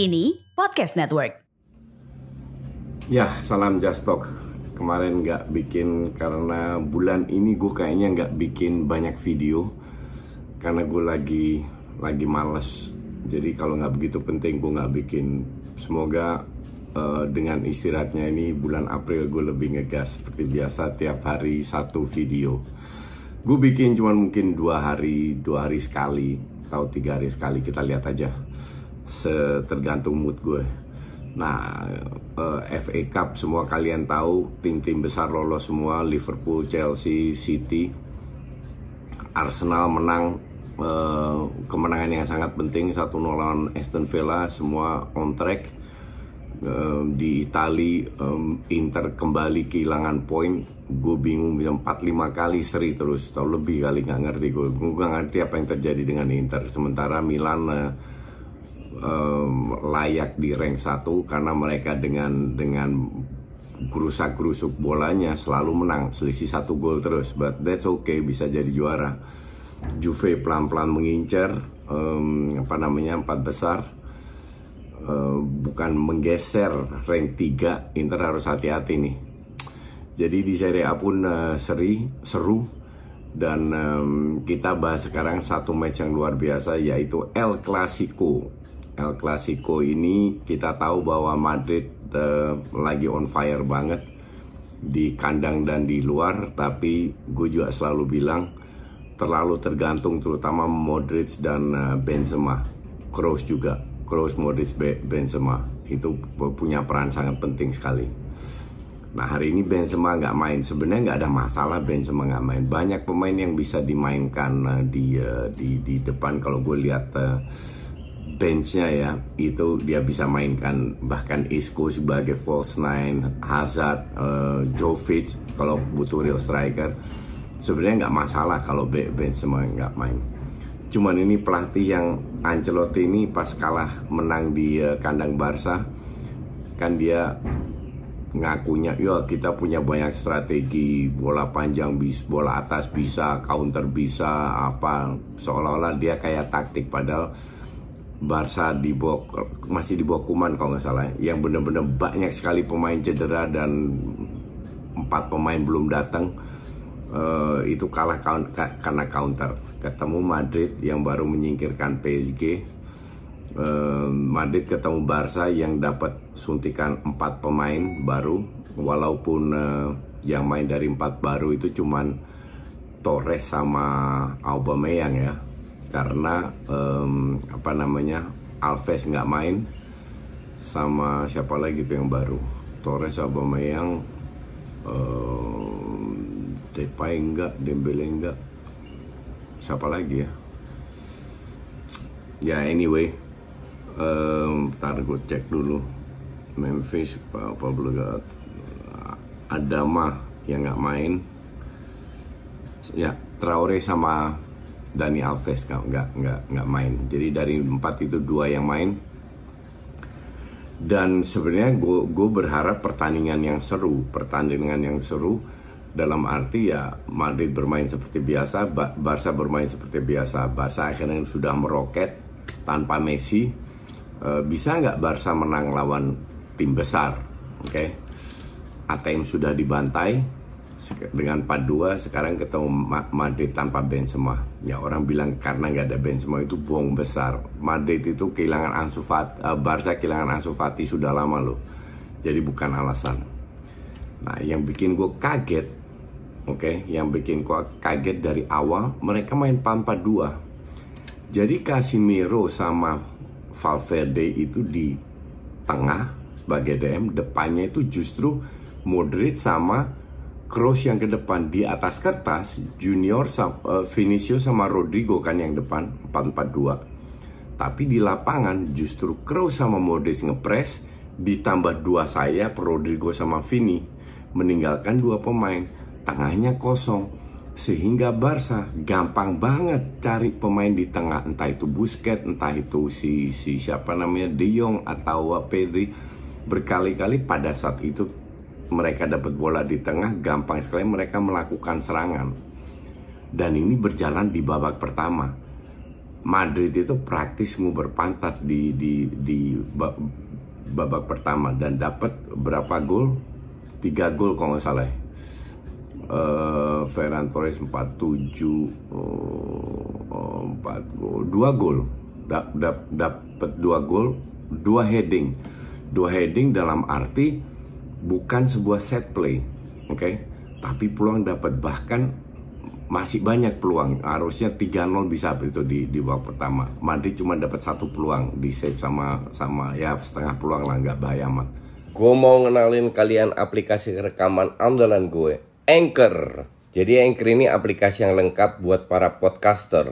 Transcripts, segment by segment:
Kini Podcast Network. Ya, salam Just Talk. Kemarin nggak bikin karena bulan ini gue kayaknya nggak bikin banyak video karena gue lagi lagi males. Jadi kalau nggak begitu penting gue nggak bikin. Semoga uh, dengan istirahatnya ini bulan April gue lebih ngegas seperti biasa tiap hari satu video. Gue bikin cuma mungkin dua hari dua hari sekali atau tiga hari sekali kita lihat aja setergantung mood gue. Nah, eh, FA Cup semua kalian tahu tim-tim besar lolos semua. Liverpool, Chelsea, City, Arsenal menang uh, kemenangan yang sangat penting. Satu 0 lawan Aston Villa semua on track. Uh, di Itali Inter kembali kehilangan poin. Gue bingung bisa 4-5 kali seri terus. Atau lebih kali nggak ngerti. Gue gue nggak ngerti apa yang terjadi dengan Inter. Sementara Milan um, layak di rank 1 karena mereka dengan dengan gerusak gerusuk bolanya selalu menang selisih satu gol terus but that's okay bisa jadi juara. Juve pelan-pelan mengincar um, apa namanya empat besar. Uh, bukan menggeser rank 3 Inter harus hati-hati nih. Jadi di Serie A pun uh, seri seru. Dan um, kita bahas sekarang satu match yang luar biasa yaitu El Clasico El Clasico ini kita tahu bahwa Madrid uh, lagi on fire banget di kandang dan di luar tapi gue juga selalu bilang terlalu tergantung terutama Modric dan uh, Benzema. Kroos juga Kroos Modric Benzema. Itu punya peran sangat penting sekali. Nah hari ini Benzema nggak main. Sebenarnya nggak ada masalah Benzema nggak main. Banyak pemain yang bisa dimainkan uh, di, di di depan. Kalau gue lihat uh, benchnya ya itu dia bisa mainkan bahkan Isco sebagai false nine, Hazard, uh, Jovic kalau butuh real striker sebenarnya nggak masalah kalau Benzema nggak main. Cuman ini pelatih yang Ancelotti ini pas kalah menang di uh, kandang Barca kan dia ngakunya ya kita punya banyak strategi bola panjang bis bola atas bisa counter bisa apa seolah-olah dia kayak taktik padahal Barca di bawah masih di bawah Kuman kalau nggak salah yang benar-benar banyak sekali pemain cedera dan empat pemain belum datang uh, itu kalah karena counter. Ketemu Madrid yang baru menyingkirkan PSG uh, eh, Madrid ketemu Barca yang dapat suntikan empat pemain baru. Walaupun uh, yang main dari empat baru itu cuman Torres sama Aubameyang ya karena um, apa namanya Alves nggak main sama siapa lagi tuh yang baru? Torres Aubameyang um, Depay enggak Dembele enggak siapa lagi ya? Ya anyway um, ntar gue cek dulu. Memphis gak Adama yang nggak main. Ya Traore sama Dani Alves nggak nggak nggak nggak main. Jadi dari empat itu dua yang main. Dan sebenarnya gue berharap pertandingan yang seru, pertandingan yang seru dalam arti ya Madrid bermain seperti biasa, Barca bermain seperti biasa. Barca akhirnya sudah meroket tanpa Messi. E, bisa nggak Barca menang lawan tim besar? Oke, okay? ATM sudah dibantai, dengan 4-2 sekarang ketemu Madrid tanpa Benzema. Ya orang bilang karena nggak ada Benzema itu bohong besar. Madrid itu kehilangan Ansu Fati uh, Barca kehilangan Ansu Fati sudah lama loh. Jadi bukan alasan. Nah yang bikin gue kaget oke? Okay, yang bikin gue kaget dari awal mereka main 4-4-2 jadi Casimiro sama Valverde itu di tengah sebagai DM depannya itu justru Modric sama Kroos yang ke depan di atas kertas Junior uh, Vinicius sama Rodrigo kan yang depan 4-4-2 tapi di lapangan justru Kroos sama Modric ngepres ditambah dua sayap Rodrigo sama Vini meninggalkan dua pemain tengahnya kosong. Sehingga Barca gampang banget cari pemain di tengah entah itu Busquets entah itu si si siapa namanya De Jong atau Pedri berkali-kali pada saat itu mereka dapat bola di tengah, gampang sekali mereka melakukan serangan. Dan ini berjalan di babak pertama. Madrid itu praktis mau berpantat di di di babak pertama dan dapat berapa gol? Tiga gol kalau nggak salah. Uh, Ferran Torres 47 uh, 4 gol, dua gol. Dap, dap, dapat dua gol, dua heading. Dua heading dalam arti bukan sebuah set play, oke? Okay? Tapi peluang dapat bahkan masih banyak peluang. Harusnya 3-0 bisa itu di di babak pertama. Madrid cuma dapat satu peluang di save sama sama ya setengah peluang lah nggak bahaya amat. Gue mau ngenalin kalian aplikasi rekaman andalan gue, Anchor. Jadi Anchor ini aplikasi yang lengkap buat para podcaster.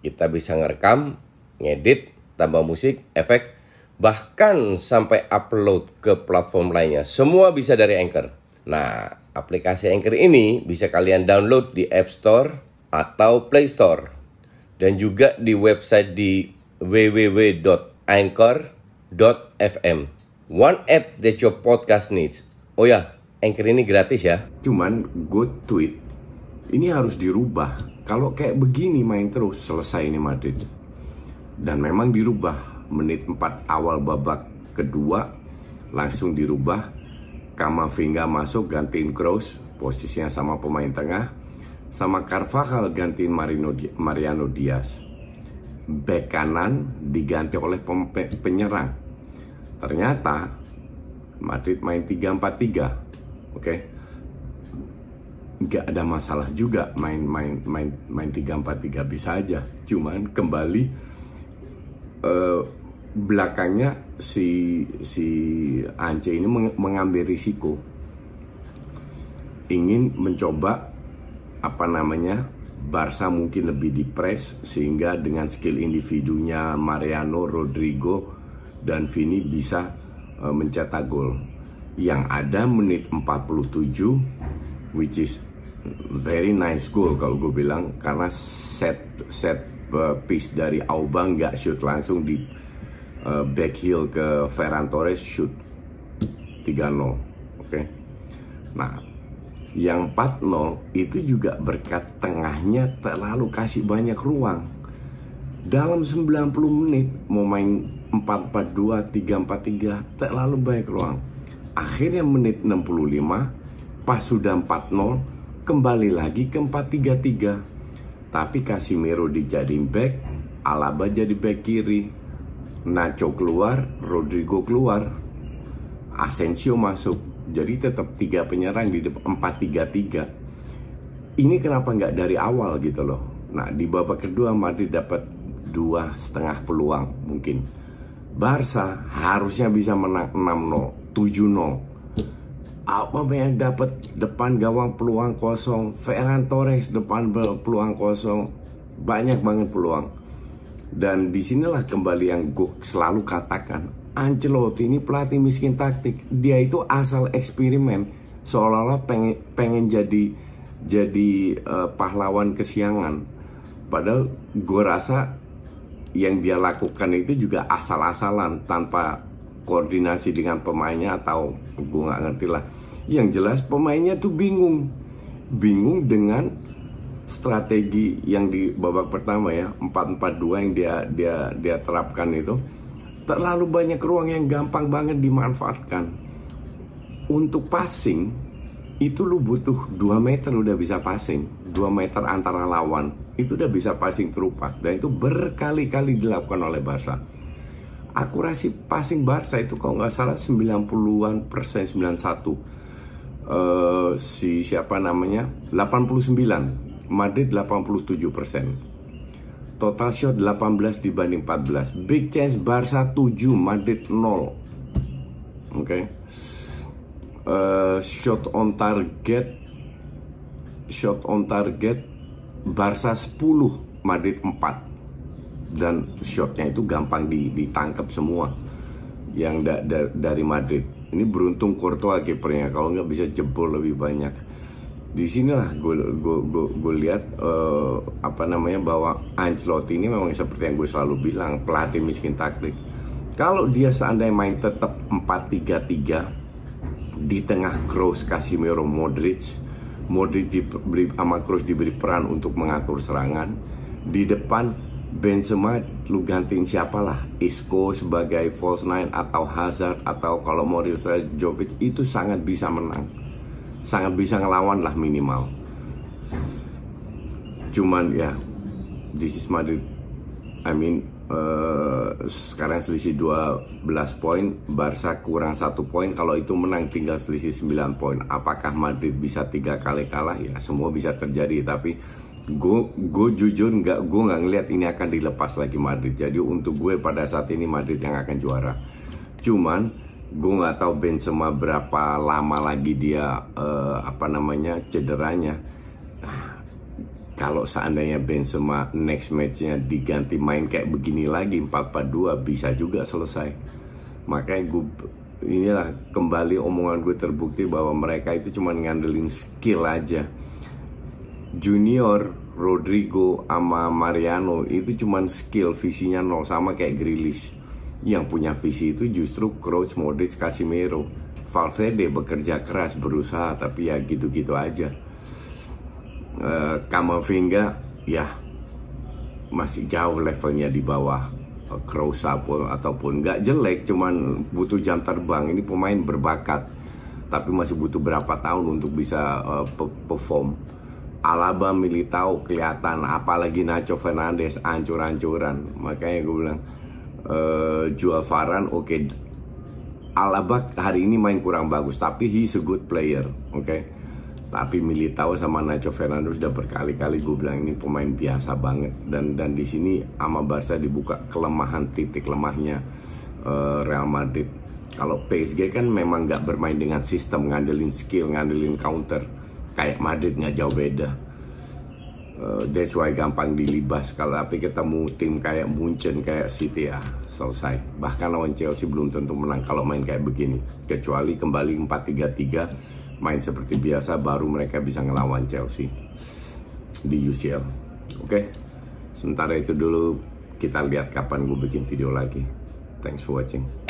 Kita bisa ngerekam, ngedit, tambah musik, efek, bahkan sampai upload ke platform lainnya. Semua bisa dari Anchor. Nah, aplikasi Anchor ini bisa kalian download di App Store atau Play Store. Dan juga di website di www.anchor.fm. One app that your podcast needs. Oh ya, Anchor ini gratis ya. Cuman gue tweet, ini harus dirubah. Kalau kayak begini main terus, selesai ini Madrid. Dan memang dirubah menit 4 awal babak kedua langsung dirubah. Kamavinga masuk gantiin Kroos posisinya sama pemain tengah. Sama Carvajal gantiin Marino, Mariano Diaz. Back kanan diganti oleh penyerang. Ternyata Madrid main 3-4-3 oke? Okay? nggak ada masalah juga main main main main 3-4-3 bisa aja. Cuman kembali uh, belakangnya si si Ance ini mengambil risiko ingin mencoba apa namanya Barca mungkin lebih dipres sehingga dengan skill individunya Mariano, Rodrigo dan Vini bisa uh, mencetak gol. Yang ada menit 47 which is very nice goal kalau gue bilang karena set set uh, piece dari Auba nggak shoot langsung di uh, back heel ke Ferran Torres shoot. 3-0 oke? Okay? nah yang 4-0 itu juga berkat tengahnya terlalu kasih banyak ruang. Dalam 90 menit mau main 4-4-2, 3-4-3 terlalu banyak ruang. Akhirnya menit 65 pas sudah 4-0 kembali lagi ke 4-3-3 tapi Casimiro dijadiin back, Alaba jadi back kiri, Nacho keluar, Rodrigo keluar, Asensio masuk. Jadi tetap tiga penyerang di depan 4-3-3. Ini kenapa nggak dari awal gitu loh. Nah di babak kedua Madrid dapat dua setengah peluang mungkin. Barca harusnya bisa menang 6-0, 7-0 apa yang dapat depan gawang peluang kosong Ferran Torres depan peluang kosong banyak banget peluang dan di sinilah kembali yang gue selalu katakan Ancelotti ini pelatih miskin taktik. Dia itu asal eksperimen seolah-olah pengen, pengen jadi jadi uh, pahlawan kesiangan. Padahal gue rasa yang dia lakukan itu juga asal-asalan tanpa koordinasi dengan pemainnya atau gue nggak ngerti lah. Yang jelas pemainnya tuh bingung. Bingung dengan strategi yang di babak pertama ya 4-4-2 yang dia dia dia terapkan itu terlalu banyak ruang yang gampang banget dimanfaatkan. Untuk passing itu lu butuh 2 meter udah bisa passing. 2 meter antara lawan itu udah bisa passing terupak dan itu berkali-kali dilakukan oleh Barca. Akurasi passing Barca itu kalau nggak salah 90-an persen 91 uh, si siapa namanya? 89 Madrid 87 persen total shot 18 dibanding 14 big chance Barca 7 Madrid 0 oke okay. uh, shot on target shot on target Barca 10 Madrid 4 dan shotnya itu gampang ditangkap semua yang da da dari Madrid. Ini beruntung Courtois kipernya kalau nggak bisa jebol lebih banyak. Di sinilah gue gue gue, lihat uh, apa namanya bahwa Ancelotti ini memang seperti yang gue selalu bilang pelatih miskin taktik. Kalau dia seandainya main tetap 4-3-3 di tengah Kroos, Casemiro, Modric, Modric diberi sama Kroos diberi peran untuk mengatur serangan. Di depan Benzema lu gantiin siapa lah Isco sebagai false nine atau Hazard atau kalau mau Jovic itu sangat bisa menang sangat bisa ngelawan lah minimal. Cuman ya this is Madrid I mean uh, sekarang selisih 12 poin Barca kurang satu poin. Kalau itu menang tinggal selisih 9 poin. Apakah Madrid bisa tiga kali kalah? Ya semua bisa terjadi. Tapi gue jujur nggak gue nggak ngelihat ini akan dilepas lagi Madrid. Jadi untuk gue pada saat ini Madrid yang akan juara. Cuman gue nggak tahu Benzema berapa lama lagi dia uh, apa namanya cederanya. Nah, kalau seandainya Benzema next matchnya diganti main kayak begini lagi 4-4-2 bisa juga selesai. Makanya gue inilah kembali omongan gue terbukti bahwa mereka itu cuma ngandelin skill aja. Junior, Rodrigo, sama Mariano itu cuman skill visinya nol sama kayak Grealish. Yang punya visi itu justru Kroos, Modric, Casemiro. Valverde bekerja keras, berusaha, tapi ya gitu-gitu aja. Uh, Kamavinga, ya masih jauh levelnya di bawah uh, Kroos ataupun nggak jelek, cuman butuh jam terbang. Ini pemain berbakat, tapi masih butuh berapa tahun untuk bisa uh, perform Alaba Militao kelihatan apalagi Nacho Fernandes ancur-ancuran makanya gue bilang uh, jual Varan oke okay. Alaba hari ini main kurang bagus tapi he's a good player oke okay? tapi Militao sama Nacho Fernandes udah berkali-kali gue bilang ini pemain biasa banget dan dan di sini ama Barca dibuka kelemahan titik lemahnya uh, Real Madrid kalau PSG kan memang nggak bermain dengan sistem ngandelin skill ngandelin counter kayak Madrid nggak jauh beda. Uh, that's why gampang dilibas kalau tapi ketemu tim kayak Munchen kayak City ya selesai. Bahkan lawan Chelsea belum tentu menang kalau main kayak begini. Kecuali kembali 4-3-3 main seperti biasa baru mereka bisa ngelawan Chelsea di UCL oke? Okay? sementara itu dulu kita lihat kapan gue bikin video lagi. Thanks for watching